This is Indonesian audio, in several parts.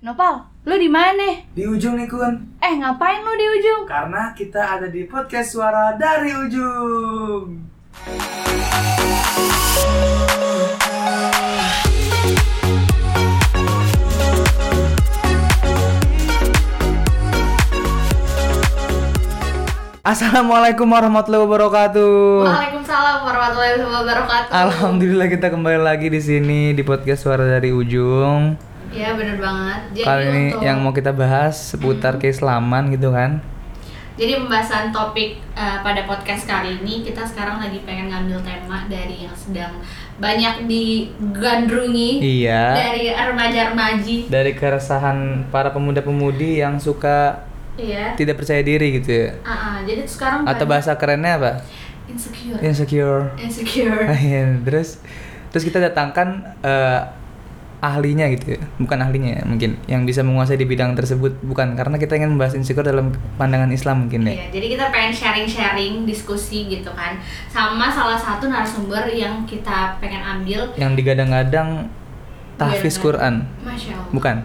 Nopal, lu di mana? Di ujung nih Kun Eh, ngapain lu di ujung? Karena kita ada di podcast suara dari ujung Assalamualaikum warahmatullahi wabarakatuh. Waalaikumsalam warahmatullahi wabarakatuh. Alhamdulillah kita kembali lagi di sini di podcast suara dari ujung. Ya bener banget. Jadi Kali ini untuk- yang mau kita bahas seputar keislaman gitu kan. Jadi pembahasan topik eh, pada podcast kali ini kita sekarang lagi pengen ngambil tema dari yang sedang banyak digandrungi Iya. dari remaja-remaji. Dari keresahan para pemuda-pemudi yang suka Iya. tidak percaya diri gitu ya. Ah, ah, jadi sekarang Atau bahasa kerennya apa? insecure. Insecure. Insecure. Iya, terus terus kita datangkan eh, ahlinya gitu ya. Bukan ahlinya ya, mungkin yang bisa menguasai di bidang tersebut bukan karena kita ingin membahas insecure dalam pandangan Islam mungkin ya. Iya, jadi kita pengen sharing-sharing, diskusi gitu kan, sama salah satu narasumber yang kita pengen ambil. Yang digadang-gadang tahfiz Quran. Masya Allah. Bukan.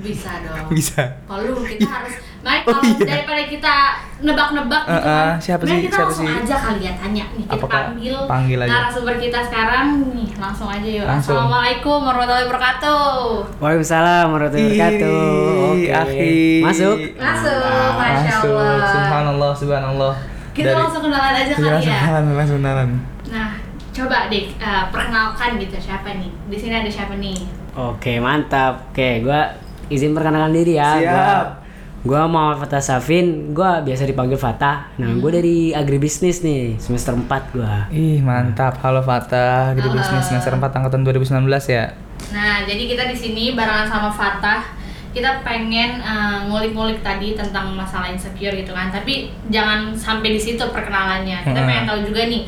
Bisa dong. Bisa. Kalau kita harus, Mike, Oh, iya. daripada kita nebak-nebak gitu Eh, eh, kan, siapa mending sih? kita Siapa langsung sih? aja kali ya tanya nih. Kita Apakah- panggil, panggil aja. narasumber kita sekarang nih, langsung aja yuk. Langsung. Assalamualaikum warahmatullahi wabarakatuh. Waalaikumsalam warahmatullahi wabarakatuh. Oke. akhi. Masuk. Masuk, Masya Masuk. Allah. Subhanallah, subhanallah. Kita langsung kenalan aja kali langsung ya. kenalan, langsung kenalan. Nah, coba deh eh, perkenalkan gitu siapa nih? Di sini ada siapa nih? Oke, mantap. Oke, gua izin perkenalkan diri ya. Siap. Gua, gua Muhammad Fatah Safin, gua biasa dipanggil Fatah. Nah, gua dari agribisnis nih, semester 4 gua. Ih, mantap. Halo Fatah, Gede Halo. Bisnis semester 4 angkatan 2019 ya. Nah, jadi kita di sini barengan sama Fatah. Kita pengen eh, ngulik-ngulik tadi tentang masalah insecure gitu kan. Tapi jangan sampai di situ perkenalannya. Kita Hmm. pengen tahu juga nih,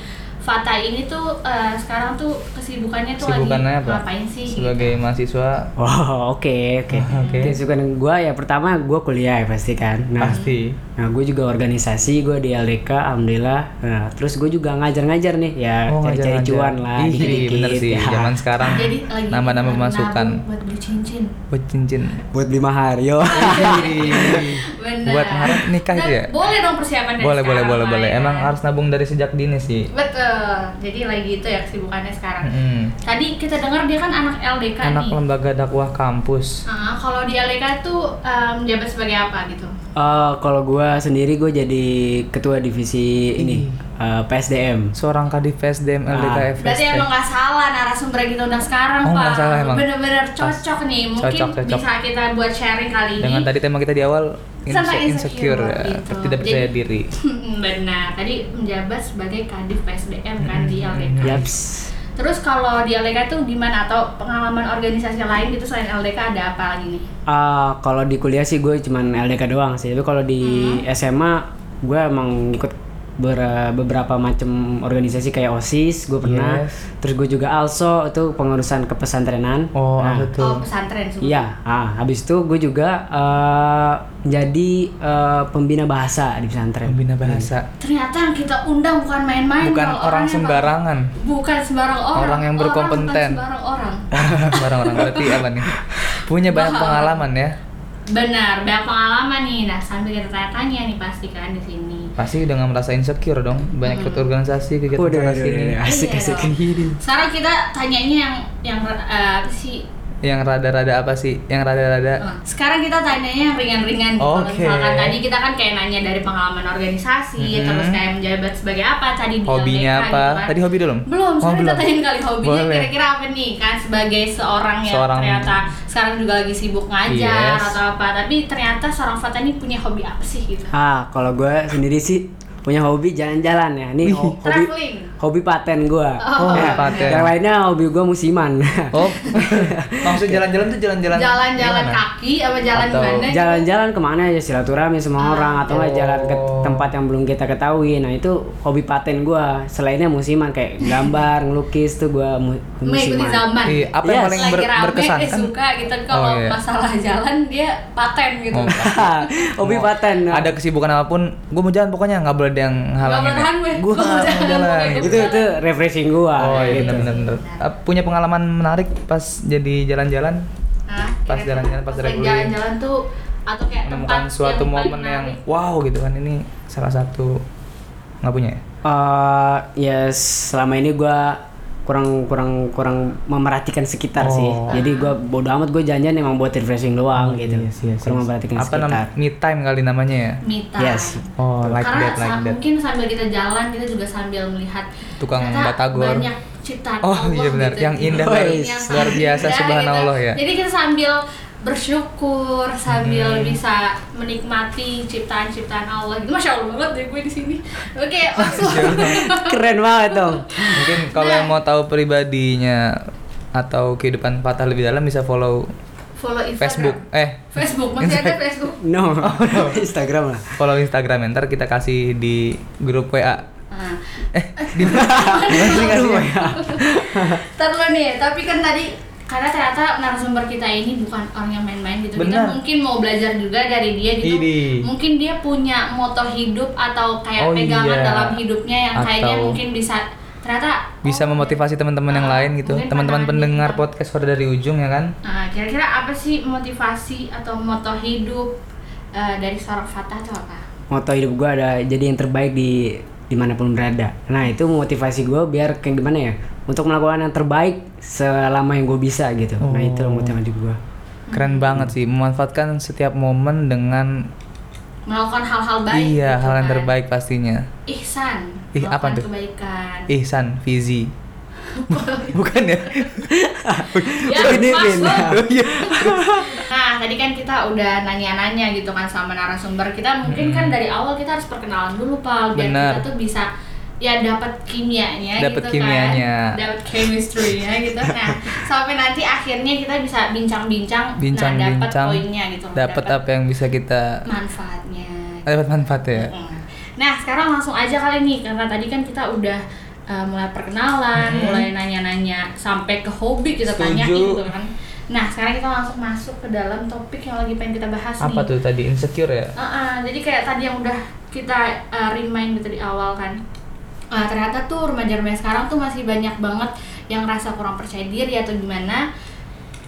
Fatah ini tuh eh, sekarang tuh kesibukannya tuh Kesibukannya lagi apa? ngapain sih? Sebagai mahasiswa Oh, oke, oke. Oke. Kesibukan gua ya pertama gua kuliah ya pasti kan. Nah, pasti. Nah, gue juga organisasi, gue di LDK, alhamdulillah. Nah, terus gue juga ngajar-ngajar nih, ya Oh, cari-cari ngajar-ngajar. cuan lah, Ih, dikit-dikit. bener sih. Ya. Zaman sekarang Jadi lagi nabung masukan buat beli cincin. buat cincin. Buat beli Mahario. Benar. buat harap nikah itu ya? Boleh dong persiapan dari Boleh, boleh, sekarang, boleh, Pak, boleh. ya Emang harus nabung dari sejak dini sih. Betul. Jadi lagi itu ya kesibukannya sekarang. Mm-mm. Tadi kita dengar dia kan anak LDK Anak nih. lembaga dakwah kampus. Ah, kalau di LDK tuh um, menjabat sebagai apa gitu? Eh, kalau gue sendiri gue jadi ketua divisi ini eh, PSDM. Seorang kadif PSDM LDK Ah. Berarti FSP. emang nggak salah narasumber yang kita undang sekarang, Oh, Pak. nggak salah emang. Bener-bener cocok nih. Mungkin Cocok, cocok. bisa kita buat sharing kali ini. Dengan tadi tema kita di awal Tentang inse- insecure, insecure, ya, gitu. tidak percaya Jadi- diri. Benar. Tadi menjabat sebagai kadif PSDM kan di LDK. Yaps. Terus kalau di LDK tuh gimana atau pengalaman organisasi lain gitu selain LDK ada apa lagi nih? Eh, kalau di kuliah sih gue cuman LDK doang sih. Tapi kalau di Hmm. SMA gue emang ikut ber- beberapa macam organisasi kayak OSIS gue pernah. Yes. Terus gue juga also itu pengurusan kepesantrenan. Oh, Nah, betul. Oh pesantren semua. Iya, ah, habis itu gue juga eh, jadi eh, pembina bahasa di pesantren. Pembina bahasa. Ternyata yang kita undang bukan main-main. Bukan orang Pak. sembarangan. Bukan sembarang orang. Orang yang berkompeten. Orang bukan sembarang orang. Orang-orang berarti apa nih? Punya banyak pengalaman ya. Benar, banyak pengalaman nih. Nah, sambil kita tanya-tanya nih pasti kan di sini. Pasti udah nggak merasa insecure dong. Banyak ikut organisasi kegiatan Udah, sana udah, sini. udah, asik, Iya asik. dong. Sekarang kita tanyanya yang yang eh, apa sih? Yang rada-rada apa sih? Yang rada-rada Oh, Sekarang kita tanyanya yang ringan-ringan gitu. Kalau Oke. Misalkan tadi kita kan kayak nanya dari pengalaman organisasi, Mhm. terus kayak menjabat sebagai apa tadi di hobinya LDK apa? gitu kan. Tadi hobi belum? Belum, Oh, sekarang kita belum. tanyain kali hobinya Boleh. kira-kira apa nih kan sebagai seorang yang Seorang- ternyata sekarang juga lagi sibuk ngajar Yes. atau apa tapi ternyata seorang Fata ini punya hobi apa sih gitu Ah, kalau gue sendiri sih punya hobi jalan-jalan ya. Nih ho- hobi traveling hobi paten gue. Oh, hobi paten. Yang lainnya hobi gue musiman. Oh, maksud jalan-jalan tuh jalan-jalan jalan-jalan kaki apa jalan Atau gimana? Jalan-jalan ke mana aja silaturahmi sama Ah. orang atau nggak jalan ke Oh. tempat yang belum kita ketahui. Nah itu hobi paten gue. Selainnya musiman kayak gambar, ngelukis tuh gue mu- mengikuti musiman. zaman Iya, apa yang Yes. paling lagi ber- rame berkesan eh, kan? suka gitu kalau Oh, iya. masalah jalan dia paten gitu Oh, hobi paten. Ada kesibukan apa pun, gue mau jalan pokoknya nggak boleh ada yang halangin. boleh tahan gue. Mau jalan. Itu itu refreshing gue. Oh iya gitu. benar benar. Uh, Punya pengalaman menarik pas jadi jalan-jalan? Hah? Pas jalan-jalan, pas jalan-jalan tuh atau kayak menemukan tempat suatu yang momen yang menarik? wow gitu kan ini salah satu nggak punya ya? Eh, ya selama ini gua kurang kurang kurang memerhatikan sekitar sih. Oh. Jadi gua bodo amat gue jalan emang buat refreshing doang gitu. Yes, yes, kurang yes. memperhatikan apa sekitar. namanya me time kali namanya ya me time. Yes. oh like Karena that like that mungkin sambil kita jalan kita juga sambil melihat Tukang batagor. banyak ciptaan Oh, Allah iya benar. gitu. Yang indah, Yang luar- biasa, indah subhanallah gitu. ya. Jadi kita sambil bersyukur sambil Hmm. bisa menikmati ciptaan-ciptaan Allah. Gitu. Masya Allah banget deh gue di sini. Oke, langsung. Keren banget dong. mungkin kalau Nah. yang mau tahu pribadinya atau kehidupan Fatah lebih dalam bisa follow Follow Instagram. Facebook eh Facebook masih ada Facebook. No. Instagram lah. follow Instagram ntar kita kasih di grup WA Nah, eh di mana di mana sih? Ntar nih, tapi kan tadi karena ternyata narasumber kita ini bukan orang yang main-main gitu. Kita Benar. mungkin mau belajar juga dari dia gitu. Idi. Mungkin dia punya moto hidup atau kayak Oh, pegangan iya. dalam hidupnya yang kayaknya Atau mungkin bisa ternyata bisa oh, memotivasi teman-teman yang Ah, lain gitu teman-teman pendengar dia. podcast Suara dari ujung ya kan Nah, kira-kira apa sih motivasi atau moto hidup eh, dari seorang Fatah itu apa? Moto hidup gua ada jadi yang terbaik di di mana pun berada. Nah itu motivasi gue biar kayak gimana ya untuk melakukan yang terbaik selama yang gue bisa gitu. Nah itu Oh. motivasi gue. keren banget sih memanfaatkan setiap momen dengan Melakukan hal-hal baik. iya gitu hal yang kan. terbaik pastinya Ihsan. Ih, apa tuh? Kebaikan. ihsan fizi bukan ya ya, Ini Vin. lo. oh iya Nah, tadi kan kita udah nanya-nanya gitu kan sama narasumber kita. Mungkin kan dari awal kita harus perkenalan dulu, Pal, biar Hmm. Benar. kita tuh bisa ya dapat kimianya Dapet gitu kimianya. kan. Dapat chemistry-nya gitu. Nah, sampai nanti akhirnya kita bisa bincang-bincang nah dapat poinnya gitu. dapat apa yang bisa kita manfaatnya. dapat manfaat ya. Nah, sekarang langsung aja kali nih karena tadi kan kita udah uh, mulai perkenalan, mulai nanya-nanya sampai ke hobi kita Hmm. Setuju. tanyain gitu kan. Nah, sekarang kita langsung masuk ke dalam topik yang lagi pengen kita bahas apa nih. tuh tadi insecure ya Uh, uh, jadi kayak tadi yang udah kita uh, remind gitu di awal kan. Uh, ternyata tuh remaja-remaja sekarang tuh masih banyak banget yang rasa kurang percaya diri atau gimana.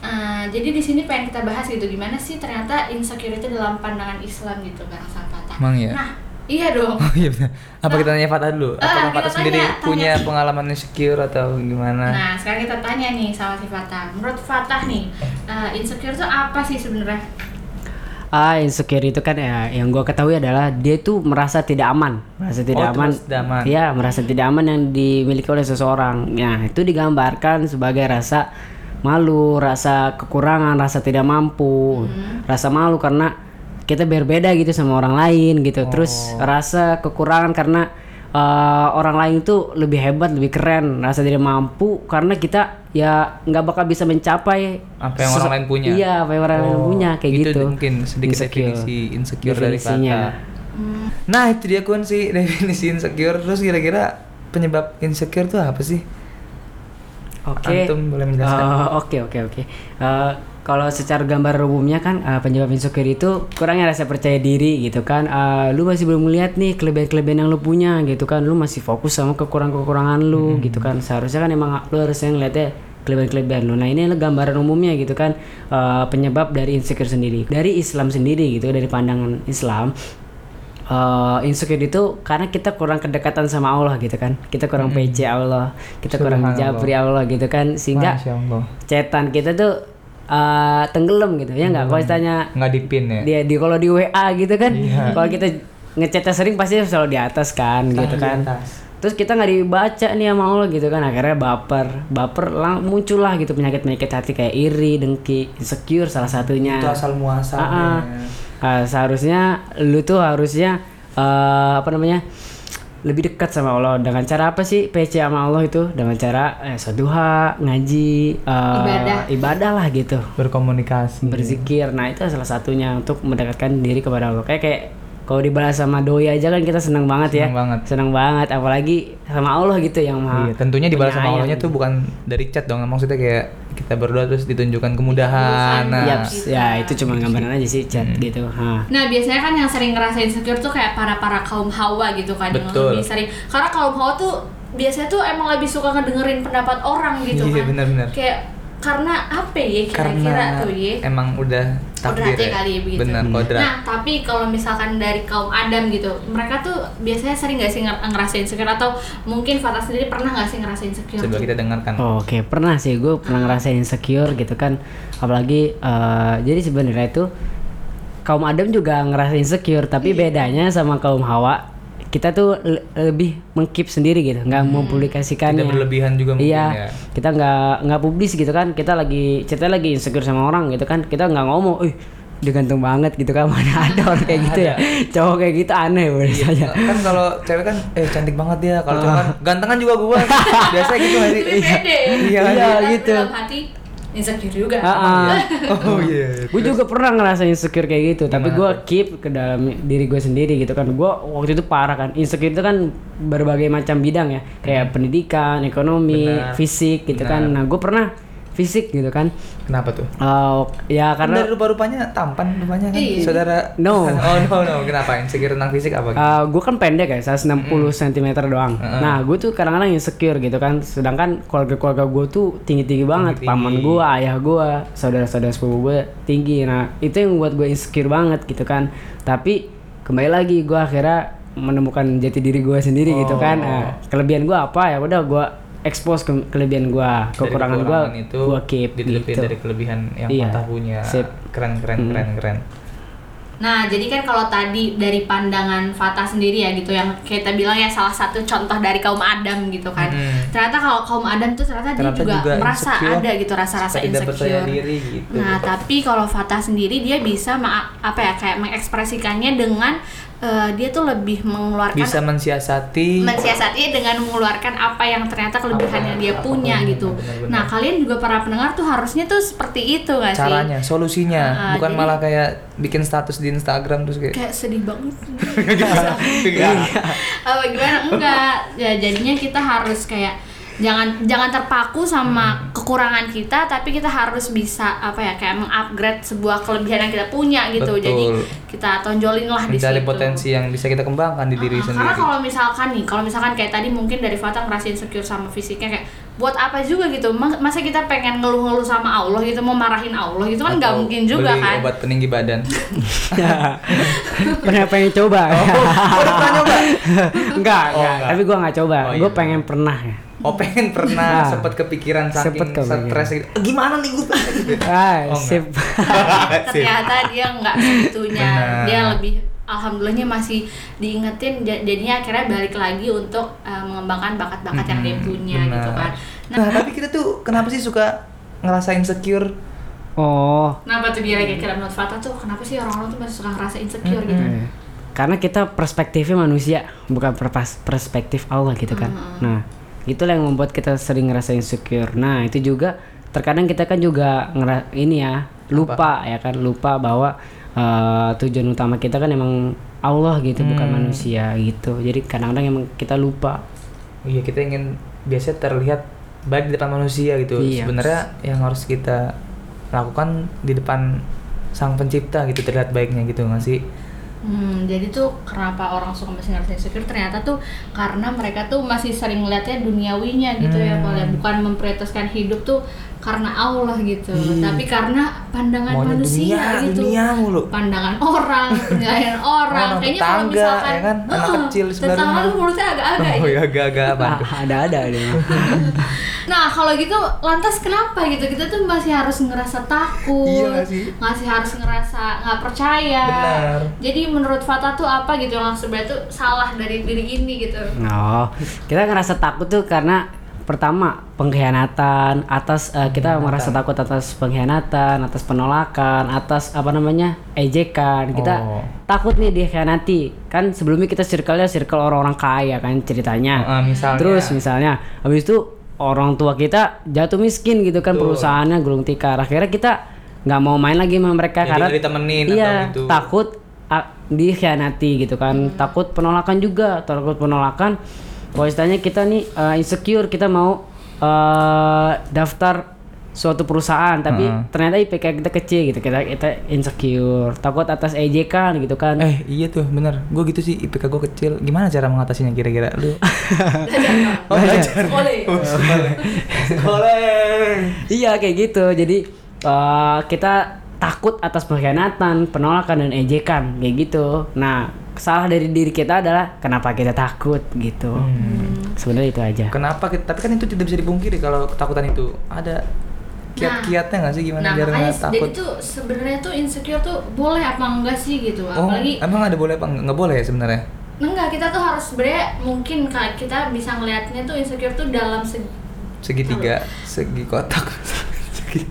Uh, jadi di sini pengen kita bahas gitu gimana sih ternyata insecure itu dalam pandangan Islam gitu Fatah. Emang ya? Nah, iya dong. Oh iya benar. Apa kita nanya Fatah dulu? Ah, Apakah kita Fatah sendiri tanya, tanya. punya pengalaman insecure atau gimana? Nah, sekarang kita tanya nih sama si Fatah. Menurut Fatah nih, uh, insecure itu apa sih sebenarnya? Ah insecure itu kan ya yang gue ketahui adalah dia tuh merasa tidak aman, merasa tidak Oh, aman. aman. Iya merasa tidak aman yang dimiliki oleh seseorang. Nah itu digambarkan sebagai rasa malu, rasa kekurangan, rasa tidak mampu, rasa malu karena kita berbeda gitu sama orang lain gitu. Terus Oh. rasa kekurangan karena eh, orang lain itu lebih hebat, lebih keren, rasa tidak mampu karena kita ya nggak bakal bisa mencapai Apa yang orang lain punya? Iya, apa yang orang lain Oh, punya kayak itu gitu. mungkin sedikit Insecure. definisi insecure dari Definisinya. Fatah. Nah itu dia kun sih definisi insecure. Terus kira-kira penyebab insecure tuh apa sih? Oke. Antum boleh menjelaskan? Eh, Oke oke oke. Kalau secara gambar umumnya kan eh, penyebab insecure itu kurangnya rasa percaya diri gitu kan. Eh, lu masih belum melihat nih kelebihan-kelebihan yang lu punya gitu kan. Lu masih fokus sama kekurangan-kekurangan lu gitu kan. Seharusnya kan emang lu harusnya ngeliatnya kelebihan-kelebihan lu. Nah ini adalah gambaran umumnya gitu kan eh, penyebab dari insecure sendiri. Dari Islam sendiri gitu dari pandangan Islam eh insecure itu karena kita kurang kedekatan sama Allah gitu kan kita kurang PC Allah kita kurang dijabri Allah gitu kan sehingga cetan kita tuh eh, tenggelam gitu ya nggak kalau ditanya Nggak dipin ya? dia di kalau di WA gitu kan Iya. kalau kita ngechatnya sering pasti selalu di atas kan gitu kan atas. terus kita nggak dibaca nih sama Allah gitu kan akhirnya baper baper lang muncul lah gitu penyakit penyakit hati kayak iri dengki insecure salah satunya Itu asal muasalnya. Ah, ah. Ah, seharusnya lu tuh harusnya eh, apa namanya lebih dekat sama Allah. Dengan cara apa sih? PC sama Allah itu? Dengan cara eh, saduha ngaji eh, Ibadah. ibadah lah gitu. Berkomunikasi. berzikir. Nah itu salah satunya untuk mendekatkan diri kepada Allah. Kayak kayak kalau dibalas sama doi aja kan kita senang banget ya Senang banget. senang banget apalagi sama Allah gitu yang maha Iya, tentunya dibalas sama. Allahnya tuh bukan dari chat dong, maksudnya kayak kita berdoa terus ditunjukkan kemudahan. Nah, Yaps, ya itu cuma gambaran aja sih chat Hmm. gitu ha. Nah biasanya kan yang sering ngerasain insecure tuh kayak para para kaum hawa gitu kan yang Betul. lebih sering karena kaum hawa tuh biasanya tuh emang lebih suka ngedengerin pendapat orang gitu Iya, kan benar-benar. kayak karena apa ya kira-kira karena tuh ya emang udah Kodratnya ya. kali ya begitu. benar kodrat. Nah, tapi kalau misalkan dari kaum Adam gitu, mereka tuh biasanya sering nggak sih nger- ngerasain insecure? Atau mungkin Fata sendiri pernah nggak sih ngerasain insecure? coba kita dengarkan. Oh, Oke, pernah sih. Gue pernah ngerasain insecure gitu kan. Apalagi eh, jadi sebenarnya itu kaum Adam juga ngerasain insecure, tapi bedanya sama kaum Hawa, kita tuh le- lebih mengkeep sendiri gitu, nggak mempublikasikannya. tidak berlebihan juga mungkin Iya, ya kita nggak nggak publis gitu kan. Kita lagi cerita lagi insecure sama orang gitu kan. Kita nggak ngomong, "Ih, dia ganteng banget gitu kan." Mana ada orang kayak gitu ya. Cowok kayak gitu aneh menurut saya. kan kalau cewek kan eh cantik banget dia kalau cowok kan gantengan juga gua biasa gitu nggak sih Jadi pede. Iya, iya, Tapi gitu. Insecure juga. Ah, ah. oh iya gue juga pernah ngerasain insecure kayak gitu tapi gue keep ke dalam diri gue sendiri gitu kan. Gue waktu itu parah kan. Insecure itu kan berbagai macam bidang ya. Kayak pendidikan ekonomi Benar. fisik gitu kan. Nah gue pernah fisik gitu kan. Kenapa tuh? Eh, ya kan karena dari rupa-rupanya tampan rupanya kan Iya. saudara? No. oh no no. Kenapa? Insecure tentang fisik apa gitu? gue kan pendek ya 160 cm doang. Nah gue tuh kadang-kadang insecure gitu kan. Sedangkan keluarga-keluarga gue tuh tinggi-tinggi banget. Tinggi-tinggi. paman gue ayah gue saudara-saudara sepupu gue tinggi. Nah itu yang buat gue insecure banget gitu kan. Tapi kembali lagi gue akhirnya menemukan jati diri gue sendiri gitu kan. Oh. Nah, kelebihan gue apa? Ya udah gue expose ke kelebihan gue Dari kekurangan gue kekurangan itu gue keep ditutupin gitu dari kelebihan yang Iya. Fatah punya Sip. keren keren keren keren Nah, jadi kan kalau tadi dari pandangan Fata sendiri ya gitu yang kita bilang ya salah satu contoh dari kaum Adam gitu kan. Hmm. Ternyata kalau kaum Adam tuh ternyata, Ternyata dia juga, juga merasa insecure, ada gitu rasa-rasa insecure. diri gitu Nah, tapi kalau Fata sendiri dia bisa ma- apa ya kayak mengekspresikannya dengan eh, dia tuh lebih mengeluarkan bisa mensiasati mensiasati dengan mengeluarkan apa yang ternyata kelebihan yang dia punya apa- gitu. benar-benar. Nah, kalian juga para pendengar tuh harusnya tuh seperti itu gak sih? caranya solusinya Ah, bukan jadi- malah kayak bikin status di Instagram terus kayak kayak sedih banget Enggak. apa gimana enggak ya jadinya kita harus kayak jangan jangan terpaku sama Hmm. kekurangan kita tapi kita harus bisa apa ya kayak mengupgrade sebuah kelebihan yang kita punya gitu Betul. jadi kita tonjolin lah di situ potensi yang bisa kita kembangkan di diri Ah, sendiri karena kalau misalkan nih kalau misalkan kayak tadi mungkin dari Fatah ngerasain insecure sama fisiknya kayak buat apa juga gitu Ma- masa kita pengen ngeluh-ngeluh sama Allah gitu mau marahin Allah gitu kan nggak mungkin juga beli kan obat peninggi badan pernah pengen coba oh pernah nyoba enggak, Oh, enggak. enggak. tapi gue nggak coba Oh, gue iya. pengen pernah ya oh pengen pernah Nah. sempet kepikiran saking Sempet kepikiran. stres gitu. "Eh, gimana nih gue gitu ah Oh, sip. Sip. ternyata dia nggak segitunya. Benar. dia lebih alhamdulillahnya masih diingetin ja- jadinya akhirnya balik lagi untuk uh, mengembangkan bakat-bakat yang dia punya benar. gitu kan. Nah, tapi kita tuh kenapa sih suka ngerasa insecure? Oh. kenapa tuh kira-kira menurut Fatah tuh kenapa sih orang-orang tuh masih suka ngerasa insecure gitu? Eh, karena kita perspektifnya manusia bukan perspektif Allah gitu kan. Nah itulah yang membuat kita sering ngerasa insecure. Nah itu juga terkadang kita kan juga ngera ini ya lupa ya kan lupa bahwa eh, tujuan utama kita kan emang Allah gitu bukan Hmm. manusia gitu. Jadi kadang-kadang emang kita lupa. Iya kita ingin biasanya terlihat baik di depan manusia gitu. Iya. sebenarnya yang harus kita lakukan di depan sang pencipta gitu terlihat baiknya gitu nggak sih Hmm, jadi tuh kenapa orang suka masih ngerasa insecure ternyata tuh karena mereka tuh masih sering ngeliatnya duniawinya gitu ya Hmm. kalau bukan memprioritaskan hidup tuh karena Allah gitu tapi karena pandangan Maunya manusia dunia, gitu dunia mulu. pandangan orang penilaian orang Orang kayaknya kalau tetangga, misalkan ya kan? Anak "Heeh, kecil sebelah tetangga rumah." lu mulutnya agak-agak oh ya agak-agak apa ada ada ada Nah kalau gitu lantas kenapa gitu kita tuh masih harus ngerasa takut, Iya sih? masih harus ngerasa nggak percaya. Benar. Jadi menurut Fata tuh apa gitu yang sebenarnya tuh salah dari diri ini gitu? Oh, kita ngerasa takut tuh karena pertama pengkhianatan atas eh, kita merasa takut atas pengkhianatan, atas penolakan, atas apa namanya ejekan. Kita Oh. takut nih dikhianati. Kan sebelumnya kita circle-nya circle orang-orang kaya kan ceritanya. Ah, misalnya. Terus misalnya habis itu orang tua kita jatuh miskin gitu kan perusahaannya gulung tikar. Akhirnya kita nggak mau main lagi sama mereka Jadi karena ditemenin atau iya, gitu. takut ah, dikhianati gitu kan. Takut penolakan juga, takut penolakan. Kalau istilahnya kita nih eh, insecure, kita mau eh, daftar suatu perusahaan tapi Heeh. ternyata IPK kita kecil gitu kita kita insecure takut atas ejekan gitu kan. Eh iya tuh bener. Gue gitu sih IPK gue kecil. Gimana cara mengatasinya kira-kira? Lu? Oh, belajar. Boleh. Sekolah. Iya kayak gitu. Jadi eh, kita takut atas pengkhianatan penolakan dan ejekan kayak gitu. Nah salah dari diri kita adalah kenapa kita takut gitu Hmm. sebenarnya itu aja Kenapa? kita- Tapi kan itu tidak bisa dipungkiri kalau ketakutan itu ada kiat-kiatnya nggak sih gimana Nah, biar nggak jadi takut? tuh sebenarnya tuh insecure tuh boleh apa enggak sih gitu. Oh, Apalagi emang ada boleh apa nggak Nggak boleh ya sebenarnya? enggak kita tuh harus sebenarnya mungkin kayak kita bisa ngelihatnya tuh insecure tuh dalam segi Segitiga, segi kotak. Segi-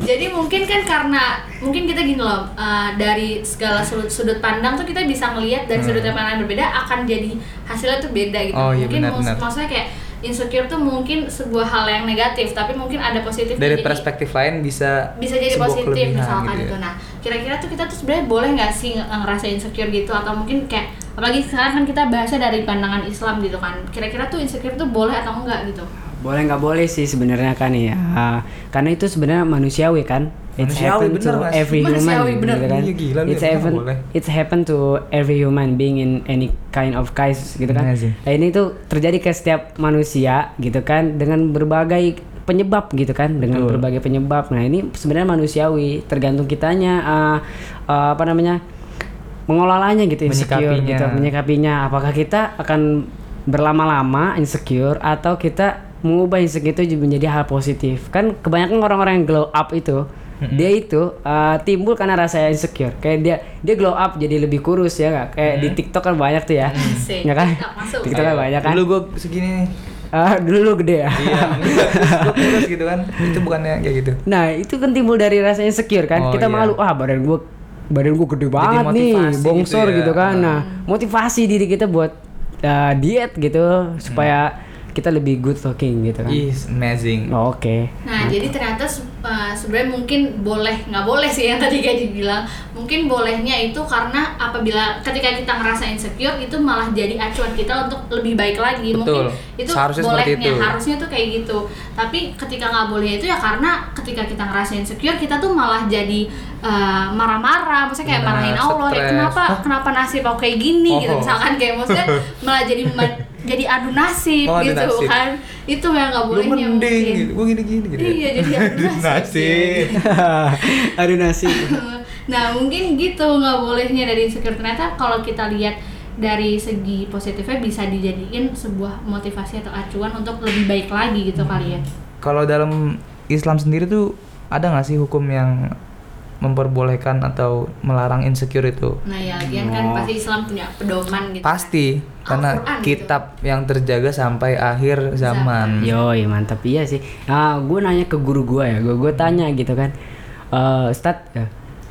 Jadi mungkin kan karena mungkin kita gini loh uh, dari segala sudut, sudut pandang tuh kita bisa ngelihat dari sudut pandang yang berbeda akan jadi hasilnya tuh beda gitu. Hmm. Oh, iya, mungkin benar, mus- benar. maksudnya kayak insecure tuh mungkin sebuah hal yang negatif tapi mungkin ada positif Dari perspektif lain bisa bisa jadi positif misalkan gitu gitu. ya. Nah, kira-kira tuh kita tuh sebenarnya boleh nggak sih nge- ngerasa insecure gitu atau mungkin kayak apalagi sekarang kan kita bahasnya dari pandangan Islam gitu kan. Kira-kira tuh insecure tuh boleh atau enggak gitu? Boleh nggak boleh sih sebenarnya kan ya karena itu sebenarnya manusiawi kan It's Manusiawi, happen bener to sih? every human Manusiawi, bener. gitu kan Iya, gila it's ya, happen boleh? it's happen to every human being in any kind of case gitu kan Iya nah, ini tuh terjadi ke setiap manusia gitu kan dengan berbagai penyebab gitu kan dengan Betul. berbagai penyebab nah ini sebenarnya manusiawi tergantung kitanya ah, ah, apa namanya mengelolanya gitu insecure Menyikapinya. gitu menyikapinya apakah kita akan berlama-lama insecure atau kita mengubah insecure itu menjadi hal positif kan kebanyakan orang-orang yang glow up itu dia itu uh, timbul karena rasa insecure kayak dia dia glow up jadi lebih kurus ya nggak kayak di TikTok kan banyak tuh ya Asik. ya kan TikTok kan banyak kan Dulu gue segini. Ah, dulu lu gede ya Iya, gue kurus gitu kan. Itu bukannya kayak gitu. Nah itu kan timbul dari rasa insecure kan Oh, kita iya. malu ah badan gua badan gua gede banget nih motivasi bongsor gitu ya. gitu, kan Hmm. nah motivasi diri kita buat uh, diet gitu supaya kita lebih good looking gitu kan Is amazing. Oh, oke Nah, jadi ternyata uh, sebenarnya mungkin boleh nggak boleh sih yang tadi kayak dibilang. Mungkin bolehnya itu karena apabila ketika kita ngerasa insecure itu malah jadi acuan kita untuk lebih baik lagi. Betul. Mungkin itu Seharusnya seperti bolehnya, itu. harusnya tuh kayak gitu. Tapi ketika nggak boleh itu ya karena ketika kita ngerasa insecure kita tuh malah jadi uh, marah-marah, maksudnya kayak Nah, marahin Allah, kayak stres. kenapa Hah? kenapa nasib aku kayak gini gitu Oh. misalkan kayak maksudnya malah jadi jadi adu nasib Oh, adu gitu nasib. kan. Itu yang nggak Lu bolehnya mending mungkin. gitu. Gue gini-gini gitu. Iya, jadi adu nasib. aduh nasi nah mungkin gitu nggak bolehnya dari insecure ternyata kalau kita lihat dari segi positifnya bisa dijadiin sebuah motivasi atau acuan untuk lebih baik lagi gitu kali ya Kalau dalam Islam sendiri tuh ada nggak sih hukum yang memperbolehkan atau melarang insecure itu? nah ya lagian kan Oh. pasti Islam punya pedoman gitu Pasti karena Al-Quran gitu. kitab yang terjaga sampai akhir zaman. Yoi mantap iya sih. Nah, gue nanya ke guru gue ya, gue gue tanya gitu kan, eh Ustad, ya,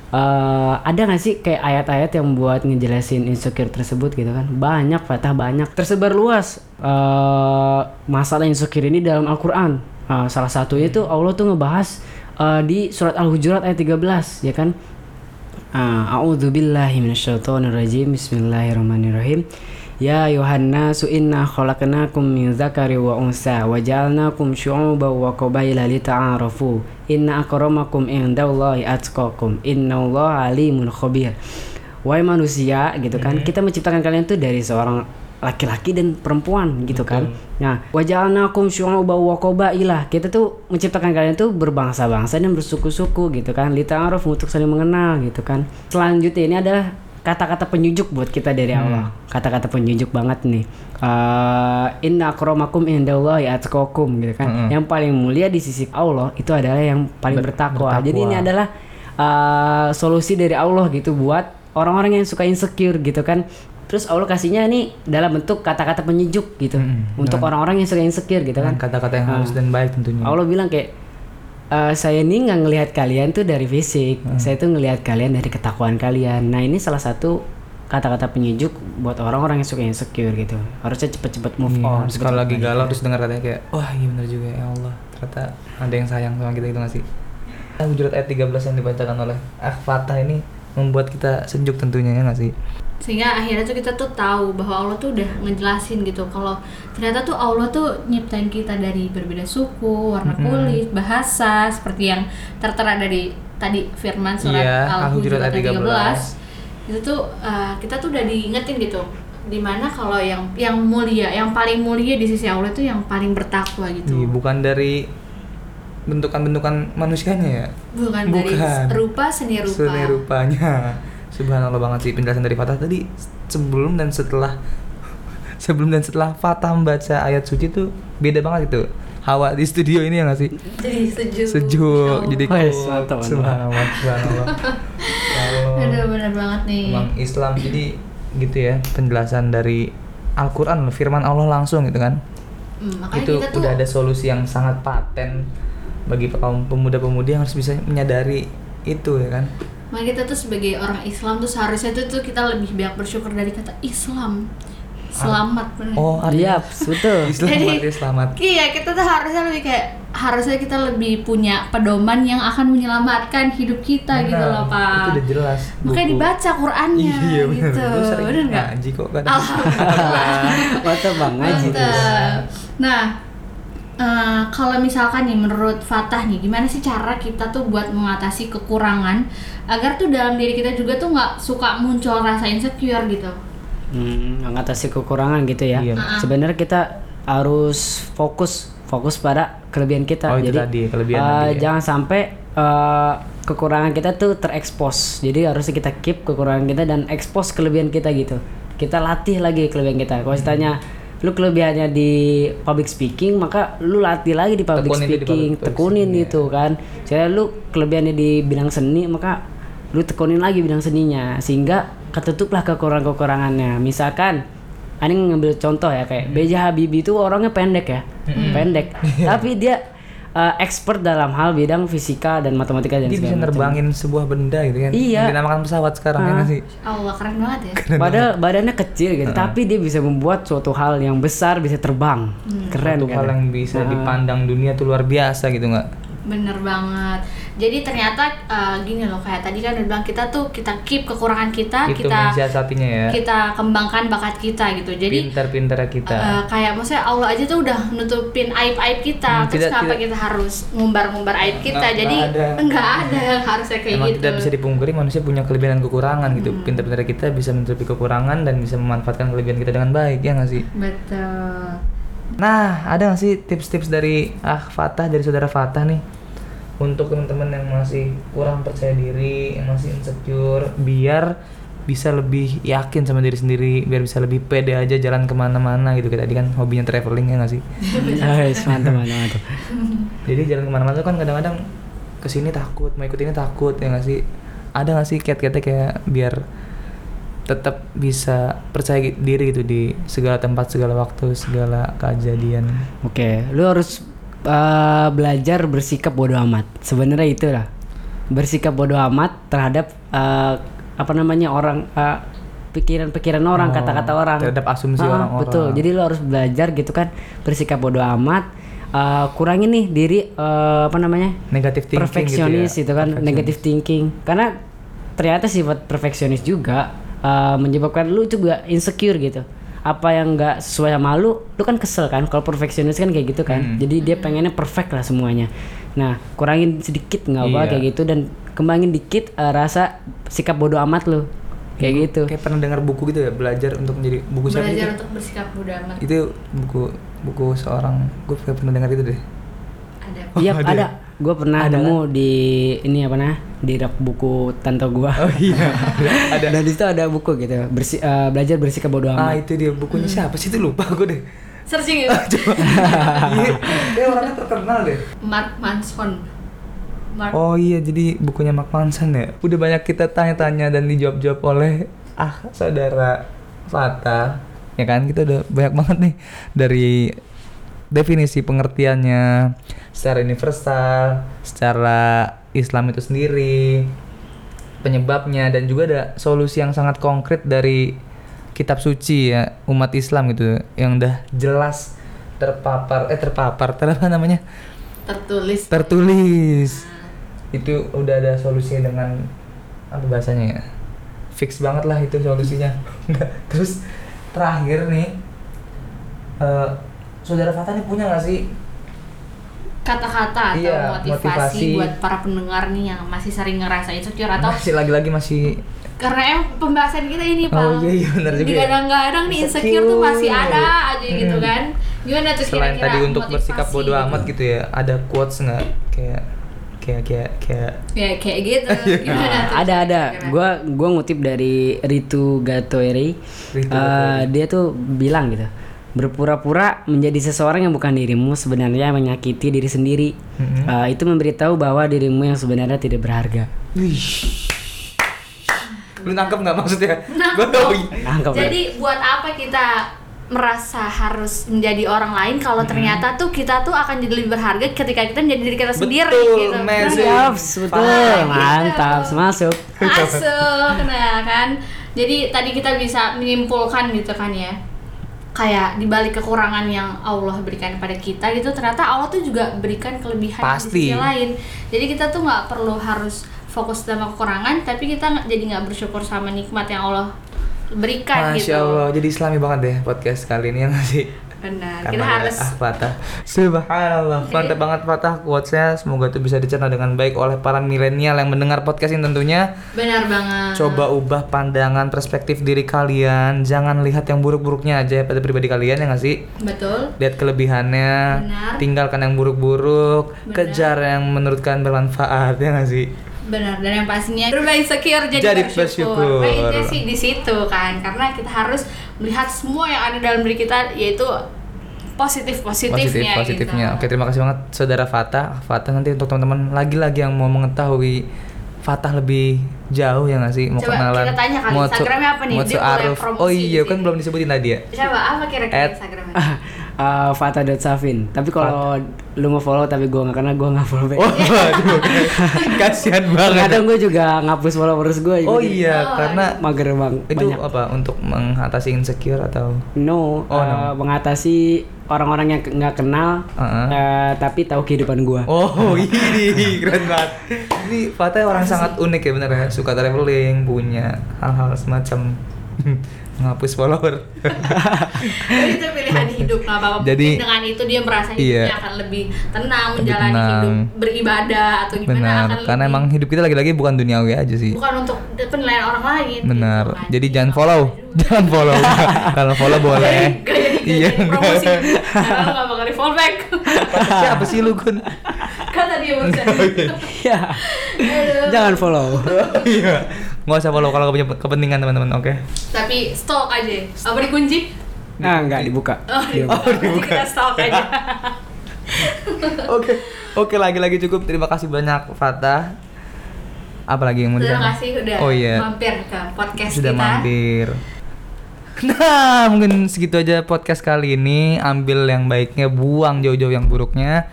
eh, ada nggak sih kayak ayat-ayat yang buat ngejelasin insecure tersebut gitu kan? Banyak, Fatah banyak, tersebar luas eh masalah insecure ini dalam Al-Quran. Eh, salah satunya itu Allah tuh ngebahas eh, di surat Al-Hujurat ayat 13 ya kan? Ah, A'udzubillahi minasyaitonirrajim. Bismillahirrahmanirrahim. Ya Yohanna inna khalaqnakum min dzakari wa unsa wa ja'alnakum syu'uban wa qabaila lita'arafu. Inna akramakum indallahi atqakum. Innallaha alimun khabir. Wahai manusia gitu kan, kita menciptakan kalian tuh dari seorang laki-laki dan perempuan gitu kan. Nah, waja'alnakum syu'uban wa qabaila. Kita tuh menciptakan kalian tuh berbangsa-bangsa dan bersuku-suku gitu kan. Lita'aruf untuk saling mengenal gitu kan. Selanjutnya ini adalah kata-kata penyujuk buat kita dari Allah. Kata-kata penyujuk banget nih. Eh, inna akramakum indallahi atqakum gitu kan. Mm-mm. Yang paling mulia di sisi Allah itu adalah yang paling Ber- bertakwa. bertakwa. Jadi ini adalah uh, solusi dari Allah gitu buat orang-orang yang suka insecure gitu kan. Terus Allah kasihnya nih dalam bentuk kata-kata penyejuk gitu Mm-mm. untuk orang-orang yang suka insecure gitu kan. kata-kata yang halus dan baik tentunya. Allah bilang kayak "Eh, saya ini nggak ngelihat kalian tuh dari fisik, saya tuh ngelihat kalian dari ketakwaan kalian. Nah ini salah satu kata-kata penyejuk buat orang-orang yang suka insecure gitu. Harusnya cepet-cepet move Iya, on. terus kalau lagi galau balik. terus dengar katanya kayak wah iya bener juga ya Allah ternyata ada yang sayang sama kita gitu nggak sih Hujurat ayat 13 yang dibacakan oleh Al-Fatah ini membuat kita sejuk tentunya ya nggak sih sehingga akhirnya tuh kita tuh tahu bahwa Allah tuh udah ngejelasin gitu kalau ternyata tuh Allah tuh nyiptain kita dari berbeda suku, warna kulit, bahasa seperti yang tertera dari tadi firman surat Iya, Al-Hujurat ayat 13. 13. Itu tuh uh, kita tuh udah diingetin gitu di mana kalau yang yang mulia, yang paling mulia di sisi Allah itu yang paling bertakwa gitu. Iya, bukan dari bentukan-bentukan manusianya ya Bukan, dari Bukan. rupa seni rupa. seni rupanya subhanallah banget sih penjelasan dari Fatah tadi sebelum dan setelah sebelum dan setelah Fatah membaca ayat suci tuh beda banget itu hawa di studio ini ya nggak sih Jadi sejuk. sejuk jadi Wes, cool. mantap, mantap. subhanallah subhanallah Kalau Aduh bener banget nih. emang Islam jadi gitu ya penjelasan dari Al-Quran firman Allah langsung gitu kan Hmm, makanya itu kita tuh udah ada solusi yang sangat paten bagi kaum pemuda-pemudi yang harus bisa menyadari itu ya kan Makanya kita tuh sebagai orang Islam tuh seharusnya tuh, tuh kita lebih banyak bersyukur dari kata Islam. Selamat bener. oh Iya, betul. Islam Jadi- selamat Iya, kita tuh harusnya lebih kayak harusnya kita lebih punya pedoman yang akan menyelamatkan hidup kita gitu Benar, loh, Pak. itu udah jelas Makanya buku. dibaca Qur'annya iya benar gitu. Bener nggak? ngaji kok kan Mantap bang ngaji. Nah, eh, kalau misalkan nih menurut Fatah nih, gimana sih cara kita tuh buat mengatasi kekurangan agar tuh dalam diri kita juga tuh nggak suka muncul rasa insecure gitu? Hmm, mengatasi kekurangan gitu ya. Iya. Sebenarnya kita harus fokus fokus pada kelebihan kita. Oh, Jadi tadi, kelebihan eh, tadi ya. jangan sampai eh, kekurangan kita tuh terekspos. Jadi harusnya kita keep kekurangan kita dan expose kelebihan kita gitu. Kita latih lagi kelebihan kita. Kalau ditanya lu kelebihannya di public speaking, maka lu latih lagi di public Tekunin itu di speaking, public tekunin speaking, gitu kan. Saya lu kelebihannya di bidang seni, maka lu tekunin lagi bidang seninya sehingga ketutuplah kekurangan-kekurangannya. Misalkan Ani ngambil contoh ya Hmm. kayak B.J. Habibie itu orangnya pendek ya, pendek. Tapi dia uh, expert dalam hal bidang fisika dan matematika dan dia bisa segala macam. nerbangin sebuah benda gitu kan Iya. yang dinamakan pesawat sekarang ya Ah. nggak sih Allah keren banget ya. Padahal badannya kecil gitu, tapi dia bisa membuat suatu hal yang besar bisa terbang. Keren Suatu kan? hal yang bisa Ah. dipandang dunia tuh luar biasa gitu nggak Bener banget. Jadi ternyata eh, gini loh kayak tadi kan udah bilang kita tuh kita keep kekurangan kita, itu kita ya kita kembangkan bakat kita gitu. Jadi pintar-pintar kita eh, kayak maksudnya Allah aja tuh udah nutupin aib-aib kita. Hmm, Terus tidak- kenapa tidak- kita harus ngumbar-ngumbar aib kita? Nggak- Jadi nggak ada. enggak ada yang harusnya kayak Emang gitu. tidak bisa dipungkiri manusia punya kelebihan dan kekurangan gitu. Hmm. Pintar-pintar kita bisa menutupi kekurangan dan bisa memanfaatkan kelebihan kita dengan baik ya nggak sih? Betul. Nah, ada nggak sih tips-tips dari ah Fatah dari saudara Fatah nih untuk teman-teman yang masih kurang percaya diri, yang masih insecure, biar bisa lebih yakin sama diri sendiri, biar bisa lebih pede aja jalan ke mana-mana gitu. Kayak tadi kan hobinya traveling ya nggak sih? Guys, mantap, mantap, mantap. Jadi jalan ke mana-mana tuh kan kadang-kadang ke sini takut, mau ikut ini takut ya nggak sih? Ada nggak sih kiat-kiatnya kayak biar tetap bisa percaya diri gitu di segala tempat, segala waktu, segala kejadian. Oke, lu harus uh, belajar bersikap bodoh amat. Sebenarnya itulah bersikap bodoh amat terhadap uh, apa namanya orang uh, pikiran-pikiran orang, Oh, kata-kata orang, terhadap asumsi orang-orang. Betul. Jadi lu harus belajar gitu kan bersikap bodoh amat. Uh, kurangin nih diri uh, apa namanya Negatif thinking perfeksionis gitu itu ya. kan Perfeksionis. negative thinking karena ternyata sifat perfeksionis juga uh, menyebabkan lu juga insecure gitu apa yang nggak sesuai sama lu lu kan kesel kan kalau perfeksionis kan kayak gitu kan Hmm. jadi dia pengennya perfect lah semuanya nah kurangin sedikit nggak apa Iya. kayak gitu dan kembangin dikit uh, rasa sikap bodoh amat lu kayak gitu Kayak pernah dengar buku gitu ya, belajar untuk menjadi buku siapa Belajar itu? untuk bersikap bodoh amat. Itu buku buku seorang gue kayak pernah dengar itu deh. Ada. Oh, Iya ada ada. Ya? Gue pernah Ada nemu di ini apa nah di rak buku tante gua. Oh iya. ada. Dan di situ ada buku gitu. Bersi, eh, belajar bersikap bodoh ah amat. itu dia bukunya siapa sih itu lupa gue deh. Searching itu. Coba. Iya, kayak orangnya terkenal deh. Mark Manson. Mark Oh iya, jadi bukunya Mark Manson ya. Udah banyak kita tanya-tanya dan dijawab-jawab oleh ah saudara Fata. Ya kan, kita udah banyak banget nih dari definisi pengertiannya secara universal, secara Islam itu sendiri, penyebabnya dan juga ada solusi yang sangat konkret dari kitab suci ya umat Islam gitu yang udah jelas terpapar eh terpapar ter apa namanya? Tertulis. tertulis. Itu udah ada solusinya dengan apa bahasanya ya? Fix banget lah itu solusinya. Terus terakhir nih eh, saudara Fata nih punya nggak sih kata-kata atau Iya, motivasi, motivasi. buat para pendengar nih yang masih sering ngerasa insecure atau masih lagi-lagi masih karena emang pembahasan kita ini Oh, Pal iya, iya, benar juga ya. digadang-gadang nih insecure tuh masih ada aja gitu Hmm. kan gimana tuh selain kira-kira tadi untuk bersikap bodoh gitu? amat gitu ya ada quotes nggak kayak kayak kayak kayak ya kayak gitu gimana tuh ada ada gua gua ngutip dari Ritu Gatoeri Ritu Eh, Gatoeri. dia tuh bilang gitu berpura-pura menjadi seseorang yang bukan dirimu sebenarnya menyakiti diri sendiri Mm-mm. Eh, itu memberitahu bahwa dirimu yang sebenarnya tidak berharga Wih. lu nangkep nggak maksudnya Nangkep Gua tahu. dong. Nangkep ya? jadi buat apa kita merasa harus menjadi orang lain kalau ternyata tuh kita tuh akan jadi lebih berharga ketika kita menjadi diri kita sendiri Betul, gitu. Mantap, betul, Gitu. mantap, masuk. Masuk, nah kan. Jadi tadi kita bisa menyimpulkan gitu kan ya. Kayak dibalik kekurangan yang Allah berikan pada kita gitu, ternyata Allah tuh juga berikan kelebihan Pasti. di sisi lain. Jadi kita tuh nggak perlu harus fokus sama kekurangan, tapi kita jadi nggak bersyukur sama nikmat yang Allah berikan Masya gitu. Allah jadi islami banget deh podcast kali ini ya nggak sih Benar. Karena kita harus ah patah Subhanallah Mantap banget patah quotesnya Semoga itu bisa dicerna dengan baik oleh para milenial yang mendengar podcast ini tentunya benar banget. Coba ubah pandangan perspektif diri kalian Jangan lihat yang buruk-buruknya aja pada pribadi kalian ya nggak sih Betul. Lihat kelebihannya Benar. Tinggalkan yang buruk-buruk. Kejar yang menurut kalian bermanfaat ya nggak sih Benar, dan yang pastinya berubah insecure jadi, Jadi bersyukur. bersyukur. Nah, sih di situ kan, karena kita harus melihat semua yang ada dalam diri kita yaitu positif positif positifnya. positifnya Gitu. oke terima kasih banget saudara Fatah Fatah nanti untuk teman-teman lagi-lagi yang mau mengetahui Fatah lebih jauh ya nggak sih mau Coba kenalan kita tanya kali, mau Instagramnya apa nih? mau aruf oh iya kan belum disebutin tadi ya Coba apa kira-kira Instagramnya? Uh, Fata.Savin Tapi kalau lu mau follow tapi gua nggak kenal gua nggak follow back. Oh kasihan banget. Kadang gue juga ngapus followers gue oh iya Oh, karena Mager bang itu banyak. apa untuk mengatasi insecure atau? No, Oh, uh, mengatasi orang-orang yang nggak kenal Uh-uh. uh, tapi tahu kehidupan gua. Oh ini keren banget. Ini Fatah orang sangat unik ya bener ya. Suka traveling, punya hal-hal semacam menghapus follower. Itu pilihan hidup nggak apa-apa. Jadi- dengan itu dia merasa hidupnya Iya. akan lebih tenang Lebih menjalani tenang. hidup beribadah atau gimana Benar, akan karena lebih- emang hidup kita lagi-lagi bukan duniawi aja sih. bukan untuk penilaian orang lain. Benar. gitu kan. Jadi jangan nggak follow, jangan follow. Kalau follow boleh. Iya. promosi Karena lu gak bakal di fallback Siapa sih lu Gun? Kan tadi Ya, Aduh. jangan follow. Iya. Nggak usah follow kalau punya kepentingan teman-teman. Oke. Tapi stalk aja Apa dikunci? Nah, nggak dibuka. Oh, dibuka. Nanti kita stalk aja Oke. Oke lagi-lagi cukup. Terima kasih banyak Fatah. Apalagi yang mau Terima kasih udah Oh iya. mampir ke podcast sudah kita mampir. Nah, mungkin segitu aja podcast kali ini. Ambil yang baiknya, buang jauh-jauh yang buruknya.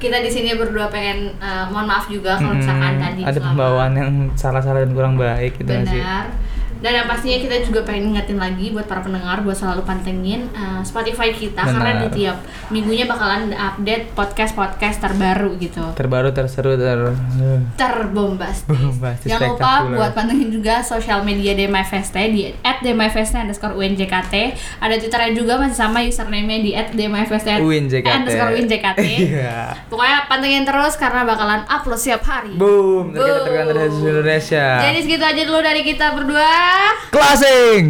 Kita di sini berdua pengen eh, Mohon maaf juga kalau misalkan tadi ada pembawaan yang salah-salah dan kurang baik gitu nggak sih. Dan yang pastinya kita juga pengen ngingetin lagi buat para pendengar buat selalu pantengin uh, Spotify kita karena Benar. di tiap minggunya bakalan update podcast-podcast terbaru gitu. Terbaru, terseru, ter Terbombastis. Bombastis, Jangan lupa buat pantengin juga sosial media DMFST di @dmfst underscore UNJKT. Ada Twitternya juga masih sama username-nya di @dmfst UNJKT. underscore UNJKT. Iya. Pokoknya pantengin terus karena bakalan upload setiap hari. Boom, dari Indonesia. Jadi segitu aja dulu dari kita berdua. Closing.